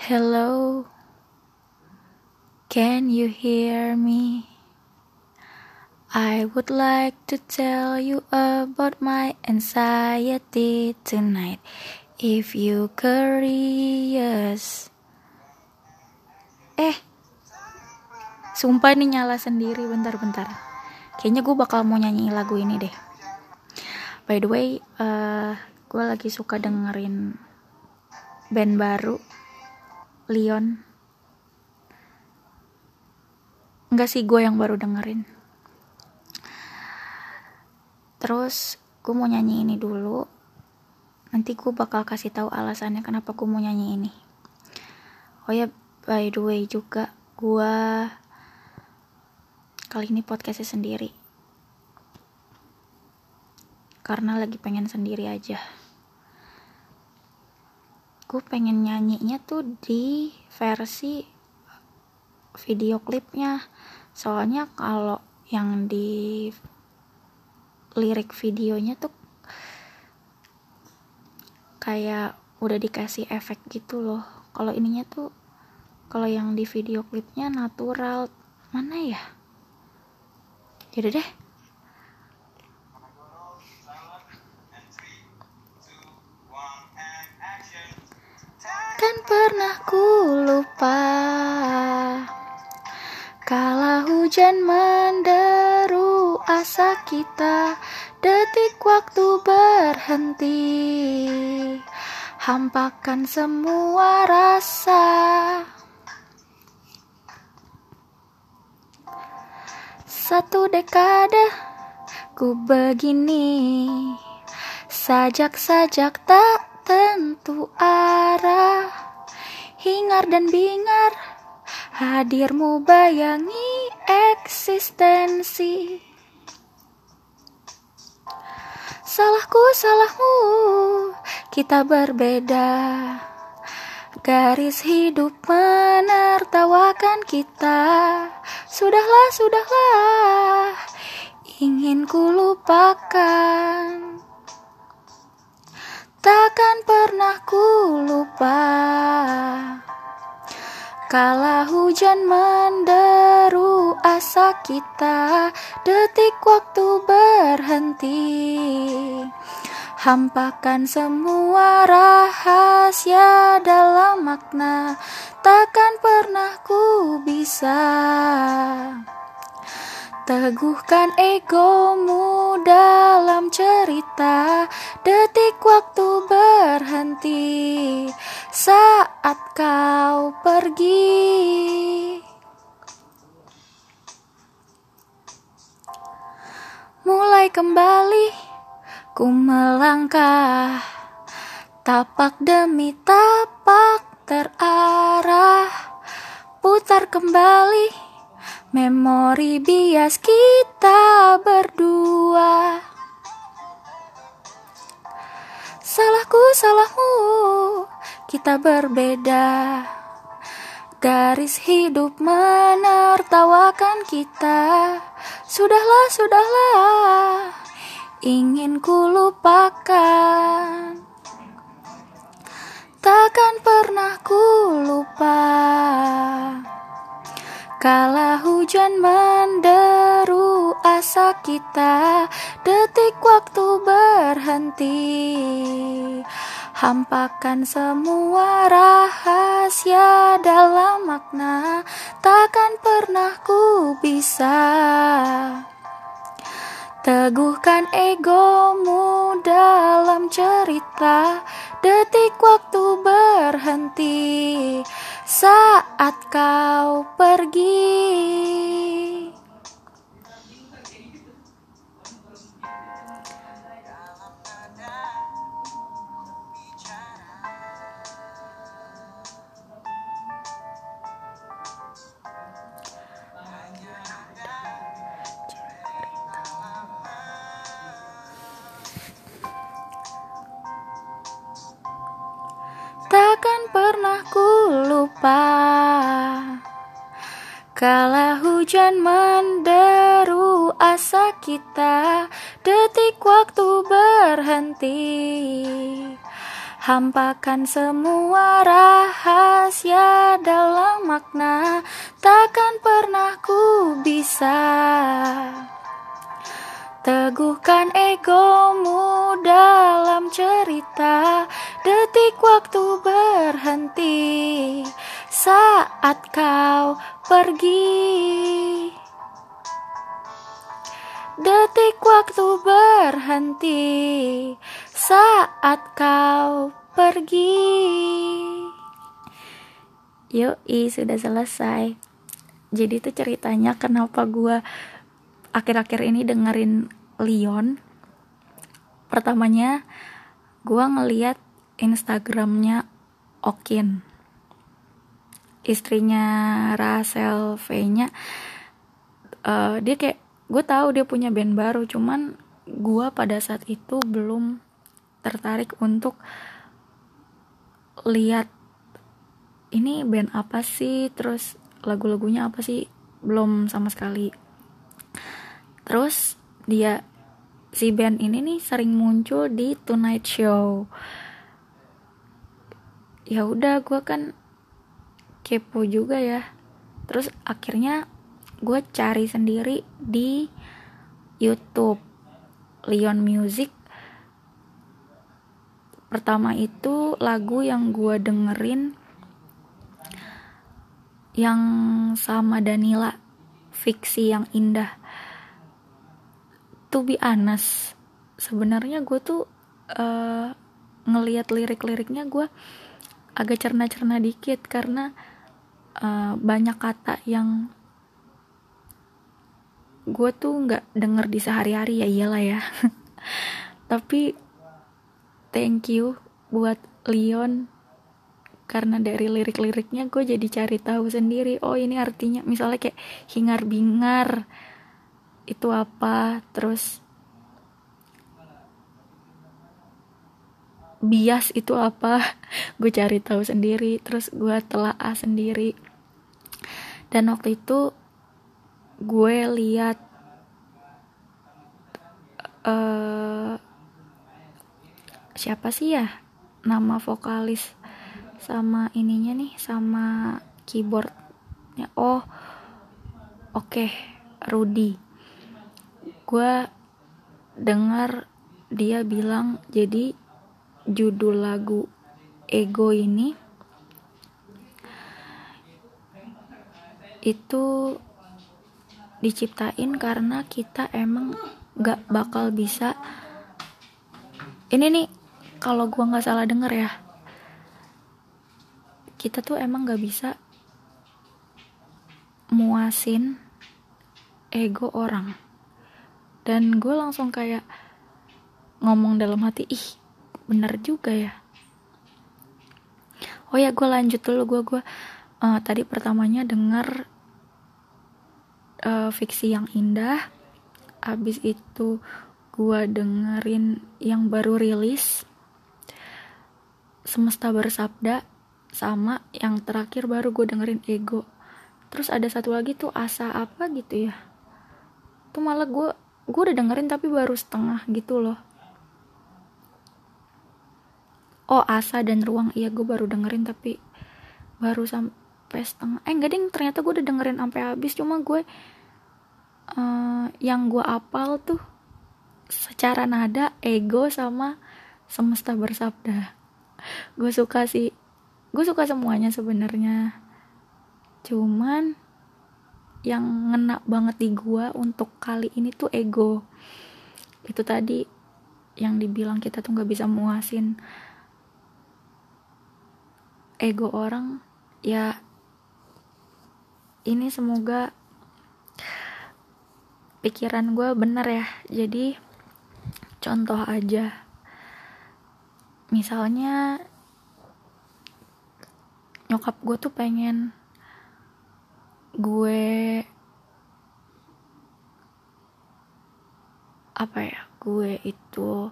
Hello, can you hear me? I would like to tell you about my anxiety tonight. If you curious, eh, sumpah ini nyala sendiri. Bentar-bentar, kayaknya gue bakal mau nyanyi lagu ini deh. By the way, uh, gue lagi suka dengerin band baru Leon. Enggak sih gue yang baru dengerin. Terus gue mau nyanyi ini dulu. Nanti gue bakal kasih tahu alasannya kenapa gue mau nyanyi ini. Oh ya by the way juga gue Kali ini podcastnya sendiri. Karena lagi pengen sendiri aja gue pengen nyanyinya tuh di versi video klipnya. Soalnya kalau yang di lirik videonya tuh kayak udah dikasih efek gitu loh. Kalau ininya tuh kalau yang di video klipnya natural. Mana ya? Jadi deh pernah ku lupa. Kala hujan menderu asa kita Detik waktu berhenti. Hampakan semua rasa. Satu dekade ku begini Sajak-sajak tak tentu arah Hingar dan bingar Hadirmu bayangi eksistensi. Salahku, salahmu Kita berbeda. Garis hidup menertawakan kita. Sudahlah, sudahlah Ingin ku lupakan. Takkan pernah ku Kala hujan menderu asa kita Detik waktu berhenti. Hampakan semua rahasia dalam makna Takkan pernah ku bisa Teguhkan egomu dalam cerita. Detik waktu berhenti Saat kau pergi. Mulai kembali Ku melangkah. Tapak demi tapak terarah. Putar kembali Memori bias kita berdua. Salahku, salahmu Kita berbeda. Garis hidup menertawakan kita. Sudahlah, sudahlah Ingin ku lupakan. Takkan pernah ku lupa Kala hujan menderu asa kita Detik waktu berhenti. Hampakan semua rahasia dalam makna Takkan pernah ku bisa. Teguhkan egomu dalam cerita Detik waktu berhenti saat kau pergi. Lupa Kala hujan menderu asa kita Detik waktu berhenti. Hampakan semua rahasia dalam makna Takkan pernah ku bisa. Teguhkan egomu dalam cerita Detik waktu berhenti Saat kau pergi. Detik waktu berhenti Saat kau pergi. Yoi sudah selesai. Jadi itu ceritanya kenapa gue akhir-akhir ini dengerin Leon? Pertamanya gue ngeliat Instagramnya Okin istrinya Rachel V nya uh, dia kayak gue tahu dia punya band baru cuman gue pada saat itu belum tertarik untuk lihat ini band apa sih terus lagu-lagunya apa sih belum sama sekali. Terus dia si band ini nih sering muncul di Tonight Show. Ya udah gue kan kepo juga ya. Terus akhirnya gue cari sendiri di YouTube. Leon Music. Pertama itu lagu yang gue dengerin yang sama Danila fiksi yang indah. To be honest sebenarnya gue tuh uh, ngelihat lirik-liriknya gue agak cerna-cerna dikit karena uh, banyak kata yang gue tuh nggak denger di sehari-hari ya iyalah ya. Tapi thank you buat Leon karena dari lirik-liriknya gue jadi cari tahu sendiri oh ini artinya misalnya kayak hingar bingar itu apa terus bias itu apa? Gue cari tahu sendiri terus gue telaah sendiri. Dan waktu itu gue lihat uh, siapa sih ya? Nama vokalis sama ininya nih sama keyboardnya. Oh oke okay, Rudy. Gue dengar dia bilang jadi judul lagu ego ini itu diciptain karena kita emang gak bakal bisa. Ini nih kalau gue nggak salah denger ya kita tuh emang gak bisa muasin ego orang. Dan gue langsung kayak ngomong dalam hati ih bener juga ya. Oh ya gue lanjut dulu. Gue gue uh, tadi pertamanya denger uh, fiksi yang indah. Abis itu gue dengerin yang baru rilis. Semesta bersabda sama yang terakhir baru gue dengerin ego. Terus ada satu lagi tuh asa apa gitu ya. Tuh malah gue gue udah dengerin tapi baru setengah gitu loh oh asa dan ruang. Iya gue baru dengerin tapi baru sampai setengah. Eh enggak ding. Ternyata gue udah dengerin sampai habis. Cuma gue uh, yang gue apal tuh secara nada ego sama semesta bersabda. Gue suka sih. Gue suka semuanya sebenarnya. Cuman yang ngena banget di gua untuk kali ini tuh ego. Itu tadi yang dibilang kita tuh nggak bisa muasin ego orang ya ini semoga pikiran gue bener ya. Jadi contoh aja. Misalnya nyokap gue tuh pengen gue apa ya gue itu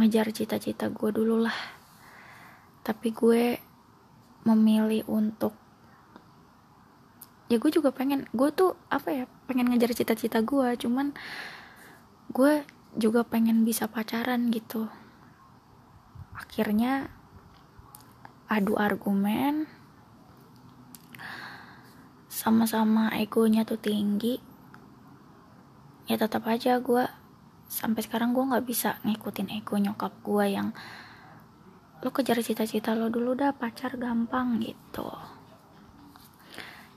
ngejar cita-cita gue dulu lah tapi gue memilih untuk ya gue juga pengen gue tuh apa ya pengen ngejar cita-cita gue. Cuman gue juga pengen bisa pacaran gitu. Akhirnya adu argumen sama-sama egonya tuh tinggi. Ya tetap aja gue sampai sekarang gue nggak bisa ngikutin ego nyokap gue yang lo kejar cita-cita lo dulu dah pacar gampang gitu.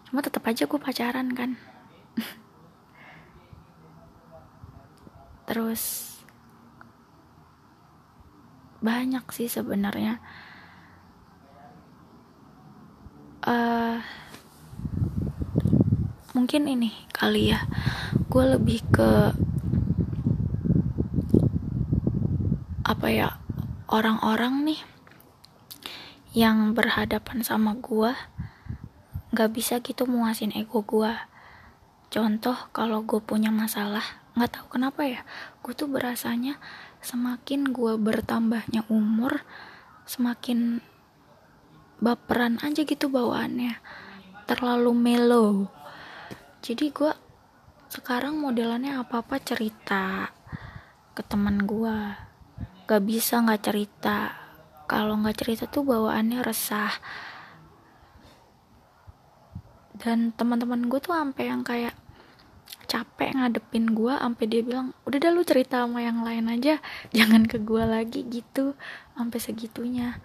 Cuma tetap aja gue pacaran kan. Terus banyak sih sebenarnya. Uh, mungkin ini kali ya. Gue lebih ke apa ya orang-orang nih yang berhadapan sama gue nggak bisa gitu muasin ego gue contoh kalau gue punya masalah nggak tahu kenapa ya gue tuh berasanya semakin gue bertambahnya umur semakin baperan aja gitu bawaannya terlalu mellow. Jadi gue sekarang modelannya apa apa cerita ke teman gue gak bisa nggak cerita kalau nggak cerita tuh bawaannya resah. Dan teman-teman gue tuh sampai yang kayak capek ngadepin gue sampai dia bilang udah dah lu cerita sama yang lain aja jangan ke gue lagi gitu. Sampai segitunya.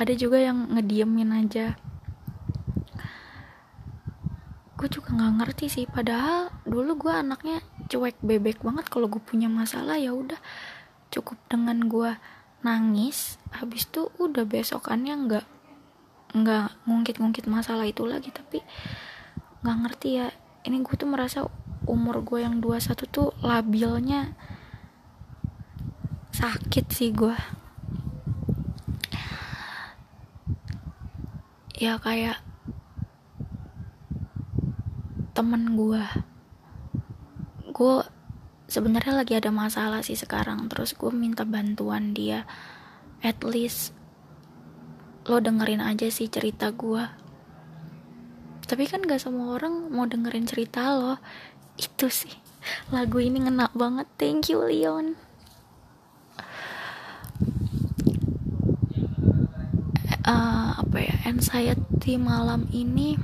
Ada juga yang ngediemin aja. Gue juga nggak ngerti sih padahal dulu gue anaknya cuek bebek banget. Kalau gue punya masalah ya udah cukup dengan gue nangis habis tuh udah besokannya nggak nggak ngungkit-ngungkit masalah itu lagi tapi nggak ngerti ya. Ini gue tuh merasa umur gue yang 21 tuh labilnya sakit sih gue ya kayak temen gue gue sebenarnya lagi ada masalah sih sekarang. Terus gue minta bantuan dia. At least lo dengerin aja sih cerita gue tapi kan gak semua orang mau dengerin cerita lo. Itu sih. Lagu ini ngena banget. Thank you Leon. Uh, apa ya? Anxiety malam ini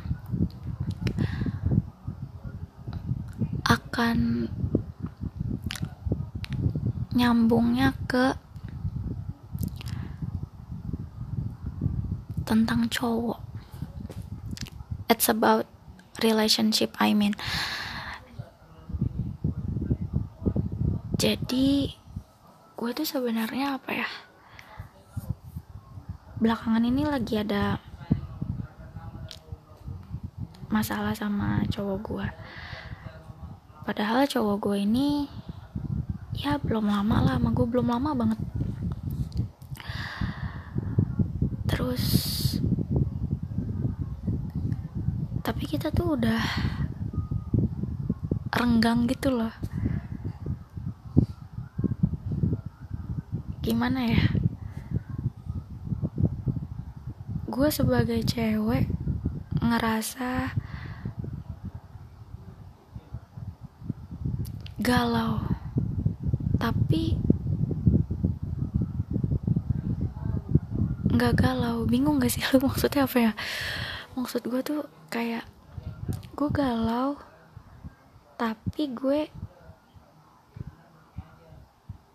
akan nyambungnya ke tentang cowok. It's about relationship I mean. Jadi gue tuh sebenarnya apa ya? Belakangan ini lagi ada masalah sama cowok gue. Padahal cowok gue ini ya belum lama lah sama gue belum lama banget. Terus tapi kita tuh udah renggang gitu loh. Gimana ya? Gue sebagai cewek ngerasa galau tapi nggak galau. Bingung gak sih? Lu maksudnya apa ya? Maksud gue tuh kayak gue galau tapi gue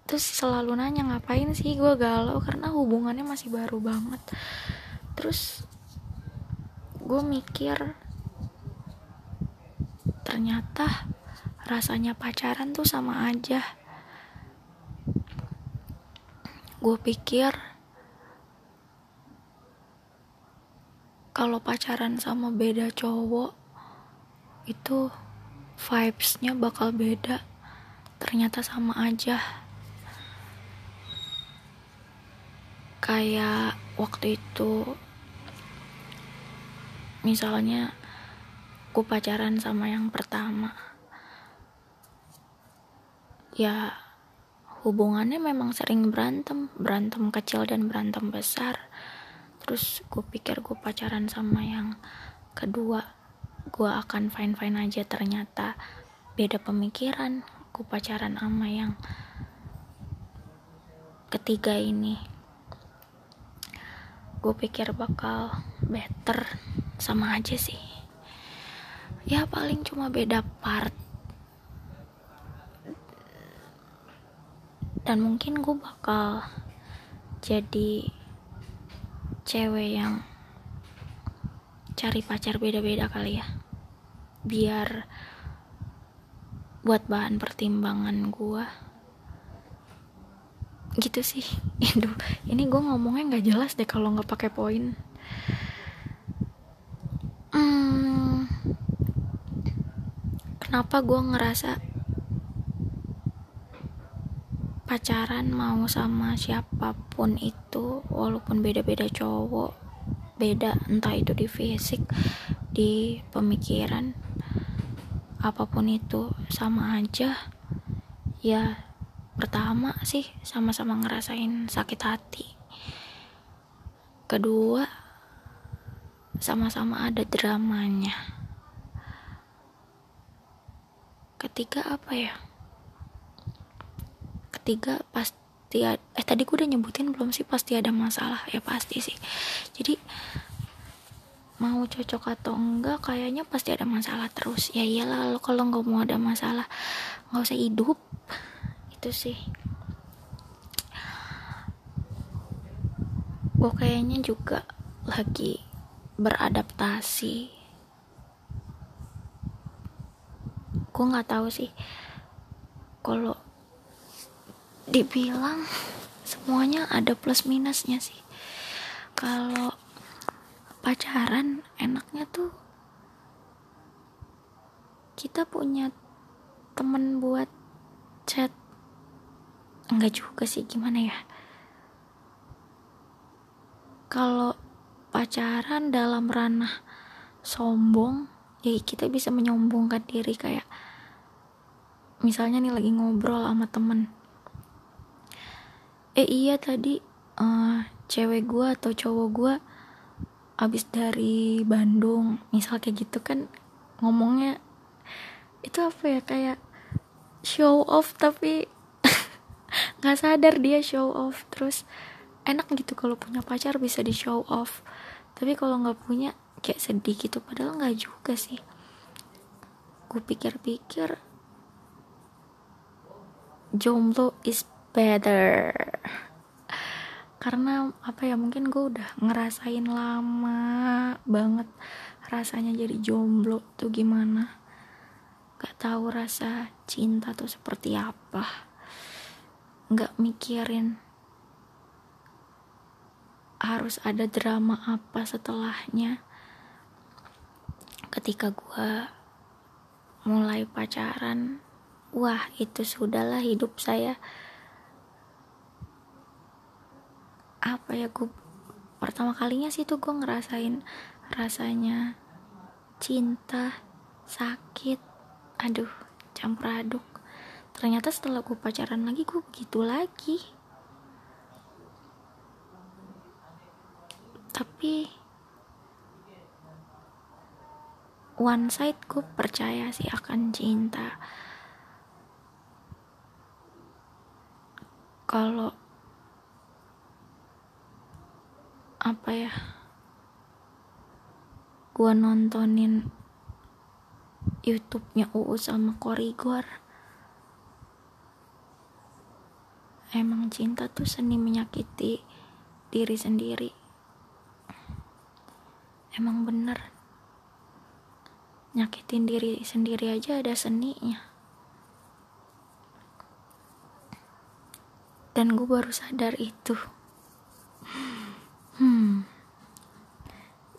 terus selalu nanya ngapain sih gue galau? Karena hubungannya masih baru banget. Terus gue mikir ternyata rasanya pacaran tuh sama aja gue pikir kalau pacaran sama beda cowok itu vibesnya bakal beda. Ternyata sama aja. Kayak waktu itu misalnya aku pacaran sama yang pertama. Ya hubungannya memang sering berantem berantem kecil dan berantem besar. Terus gue pikir gue pacaran sama yang kedua gue akan fine fine aja. Ternyata beda pemikiran gue pacaran sama yang ketiga ini. Gue pikir bakal better sama aja sih. Ya paling cuma beda part dan mungkin gue bakal jadi cewek yang cari pacar beda-beda kali ya. Biar buat bahan pertimbangan gue gitu sih. Aduh, ini gue ngomongnya nggak jelas deh kalau nggak pakai poin. Hmm, kenapa gue ngerasa pacaran mau sama siapa pun itu walaupun beda-beda cowok beda entah itu di fisik di pemikiran apa pun itu sama aja. Ya pertama sih sama-sama ngerasain sakit hati. Kedua sama-sama ada dramanya. Ketiga apa ya ketiga pasti ada, eh tadi gue udah nyebutin belum sih? Pasti ada masalah. Ya pasti sih. Jadi mau cocok atau enggak kayaknya pasti ada masalah terus. Ya iyalah lo kalau nggak mau ada masalah nggak usah hidup. Itu sih. Gue kayaknya juga lagi beradaptasi. Gue nggak tahu sih kalau dibilang semuanya ada plus minusnya sih. Kalau pacaran enaknya tuh kita punya temen buat chat. Enggak juga sih gimana ya? Kalau pacaran dalam ranah sombong ya kita bisa menyombongkan diri kayak misalnya nih lagi ngobrol sama temen eh iya tadi uh, cewek gue atau cowok gue abis dari Bandung misal kayak gitu kan ngomongnya itu apa ya kayak show off tapi nggak sadar dia show off. Terus enak gitu kalau punya pacar bisa di show off. Tapi kalau nggak punya kayak sedih gitu. Padahal nggak juga sih. Gue pikir-pikir jomblo is better. Karena apa ya mungkin gue udah ngerasain lama banget rasanya jadi jomblo tuh gimana. Gak tahu rasa cinta tuh seperti apa. Gak mikirin harus ada drama apa setelahnya. Ketika gue mulai pacaran wah itu sudahlah hidup saya ya gue pertama kalinya sih tuh gue ngerasain rasanya cinta sakit aduh campur aduk ternyata setelah gue pacaran lagi gue begitu lagi. Tapi one side gue percaya sih akan cinta. Kalau apa ya gua nontonin YouTube-nya UU sama Korigor. Emang cinta tuh seni menyakiti diri sendiri. Emang bener. Nyakitin diri sendiri aja ada seninya. Dan gue baru sadar itu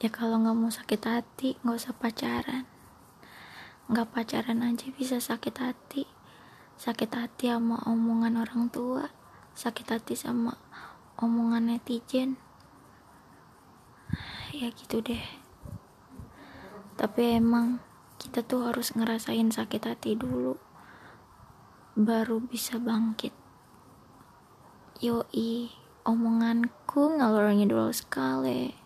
ya kalau nggak mau sakit hati nggak usah pacaran. Nggak pacaran aja bisa sakit hati. Sakit hati sama omongan orang tua. Sakit hati sama omongan netizen. Ya gitu deh. Tapi emang kita tuh harus ngerasain sakit hati dulu baru bisa bangkit. Yoi omonganku ngalor ngidul sekali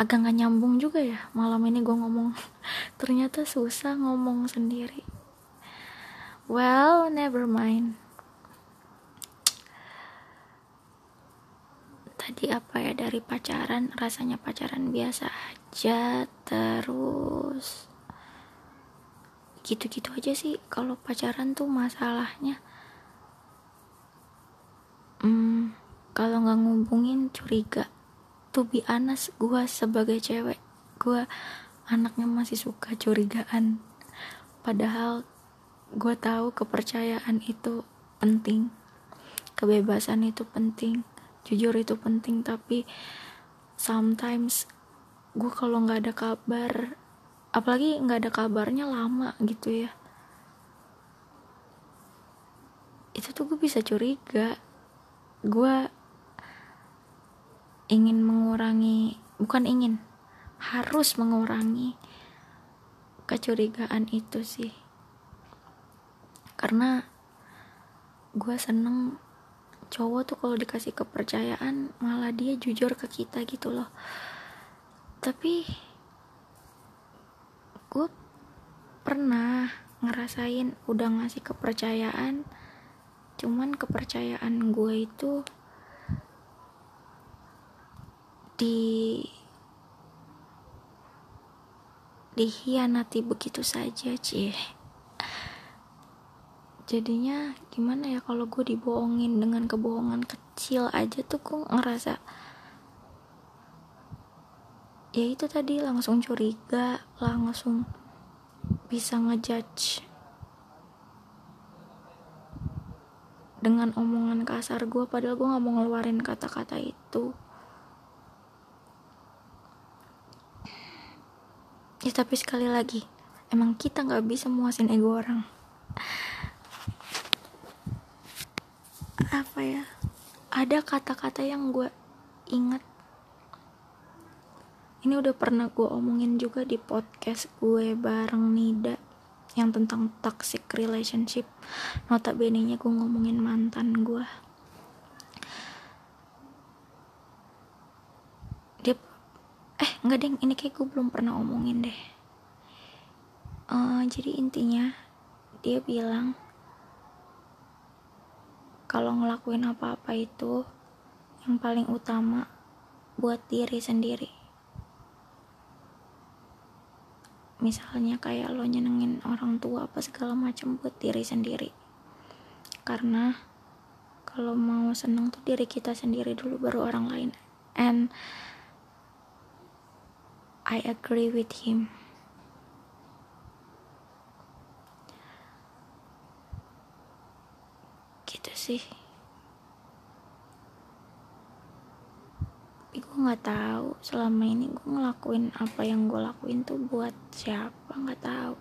agak gak nyambung juga ya. Malam ini gue ngomong ternyata susah ngomong sendiri. Well never mind. Tadi apa ya dari pacaran rasanya pacaran biasa aja terus. Gitu-gitu aja sih kalau pacaran tuh masalahnya. Hmm, kalau nggak ngubungin curiga tuh bi anas gue sebagai cewek gue anaknya masih suka curigaan. Padahal gue tahu kepercayaan itu penting kebebasan itu penting jujur itu penting. Tapi sometimes gue kalau nggak ada kabar apalagi nggak ada kabarnya lama gitu ya itu tuh gue bisa curiga. Gue ingin mengurangi bukan ingin harus mengurangi kecurigaan itu sih. Karena gue seneng cowok tuh kalau dikasih kepercayaan malah dia jujur ke kita gitu loh. Tapi gue pernah ngerasain udah ngasih kepercayaan cuman kepercayaan gue itu di dihianati begitu saja cie jadinya gimana ya kalau gue dibohongin dengan kebohongan kecil aja tuh gue ngerasa ya itu tadi langsung curiga langsung bisa ngejudge dengan omongan kasar gue padahal gue gak mau ngeluarin kata-kata itu ya tapi sekali lagi emang kita gak bisa muasin ego orang. Apa ya? Ada kata-kata yang gue ingat. Ini udah pernah gue omongin juga di podcast gue bareng Nida yang tentang toxic relationship. Notabene nya gue ngomongin mantan gue dia eh nggak deng. Ini kayak gue belum pernah omongin deh. Uh, jadi intinya dia bilang kalau ngelakuin apa-apa itu yang paling utama buat diri sendiri. Misalnya kayak lo nyenengin orang tua apa segala macam buat diri sendiri. Karena kalau mau seneng tuh diri kita sendiri dulu baru orang lain. And I agree with him. Gitu sih. Tapi gue nggak tahu selama ini gue ngelakuin apa yang gue lakuin tuh buat siapa nggak tahu.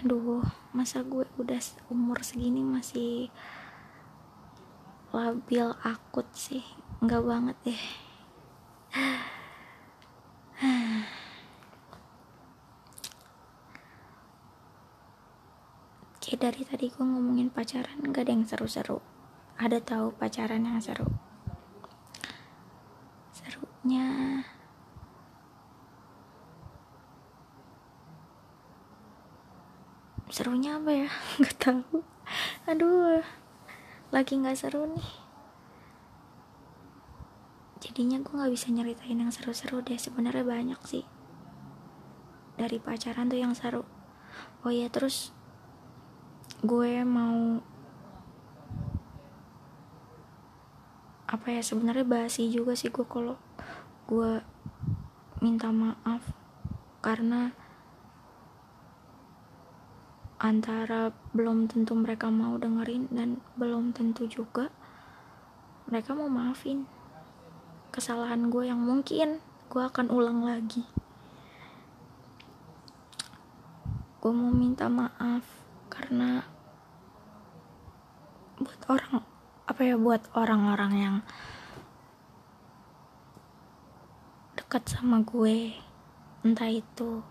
Aduh masa gue udah umur segini masih labil akut sih. Nggak banget deh kayak dari tadi gue ngomongin pacaran gak ada yang seru-seru. Ada tahu pacaran yang seru? Serunya serunya apa ya? Nggak tahu. Aduh lagi nggak seru nih jadinya gue nggak bisa nyeritain yang seru-seru deh. Sebenarnya banyak sih. Dari pacaran tuh yang seru. Oh ya terus gue mau apa ya sebenarnya basi juga sih gue kalau gue minta maaf. Karena antara belum tentu mereka mau dengerin dan belum tentu juga mereka mau maafin kesalahan gue yang mungkin gue akan ulang lagi. Gue mau minta maaf karena buat orang apa ya buat orang-orang yang dekat sama gue entah itu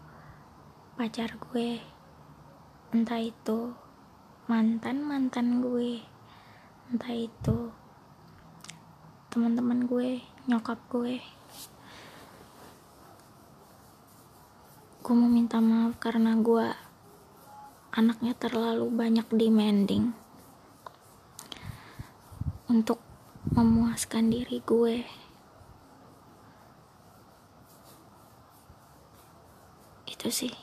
pacar gue entah itu mantan mantan gue entah itu teman-teman gue nyokap gue. Gue mau minta maaf karena gue anaknya terlalu banyak demanding untuk memuaskan diri gue. Itu sih.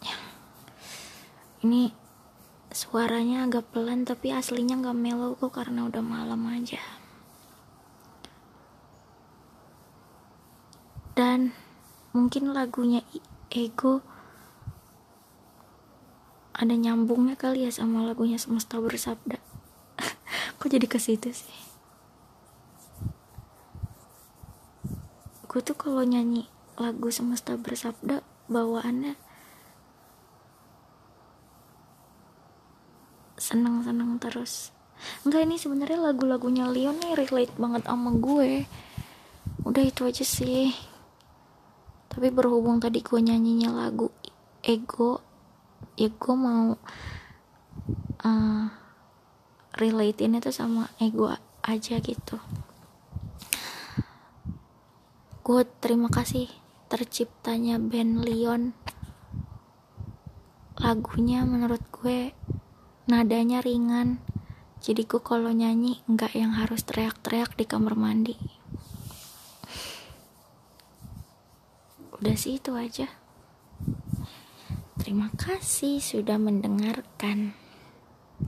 Ya. ini suaranya agak pelan tapi aslinya gak mellow kok karena udah malam aja. Dan mungkin lagunya ego ada nyambungnya kali ya sama lagunya semesta bersabda. Kok jadi ke situ sih? Gue tuh kalau nyanyi lagu semesta bersabda bawaannya seneng-seneng terus. Enggak ini sebenarnya lagu-lagunya Leon nih relate banget sama gue. Udah itu aja sih. Tapi berhubung tadi gue nyanyinya lagu ego ya gue mau uh, relate ini tuh sama ego aja gitu. Gue terima kasih terciptanya band Leon. Lagunya menurut gue nadanya ringan. Jadi gue kalau nyanyi nggak yang harus teriak-teriak di kamar mandi. Udah sih itu aja. Terima kasih sudah mendengarkan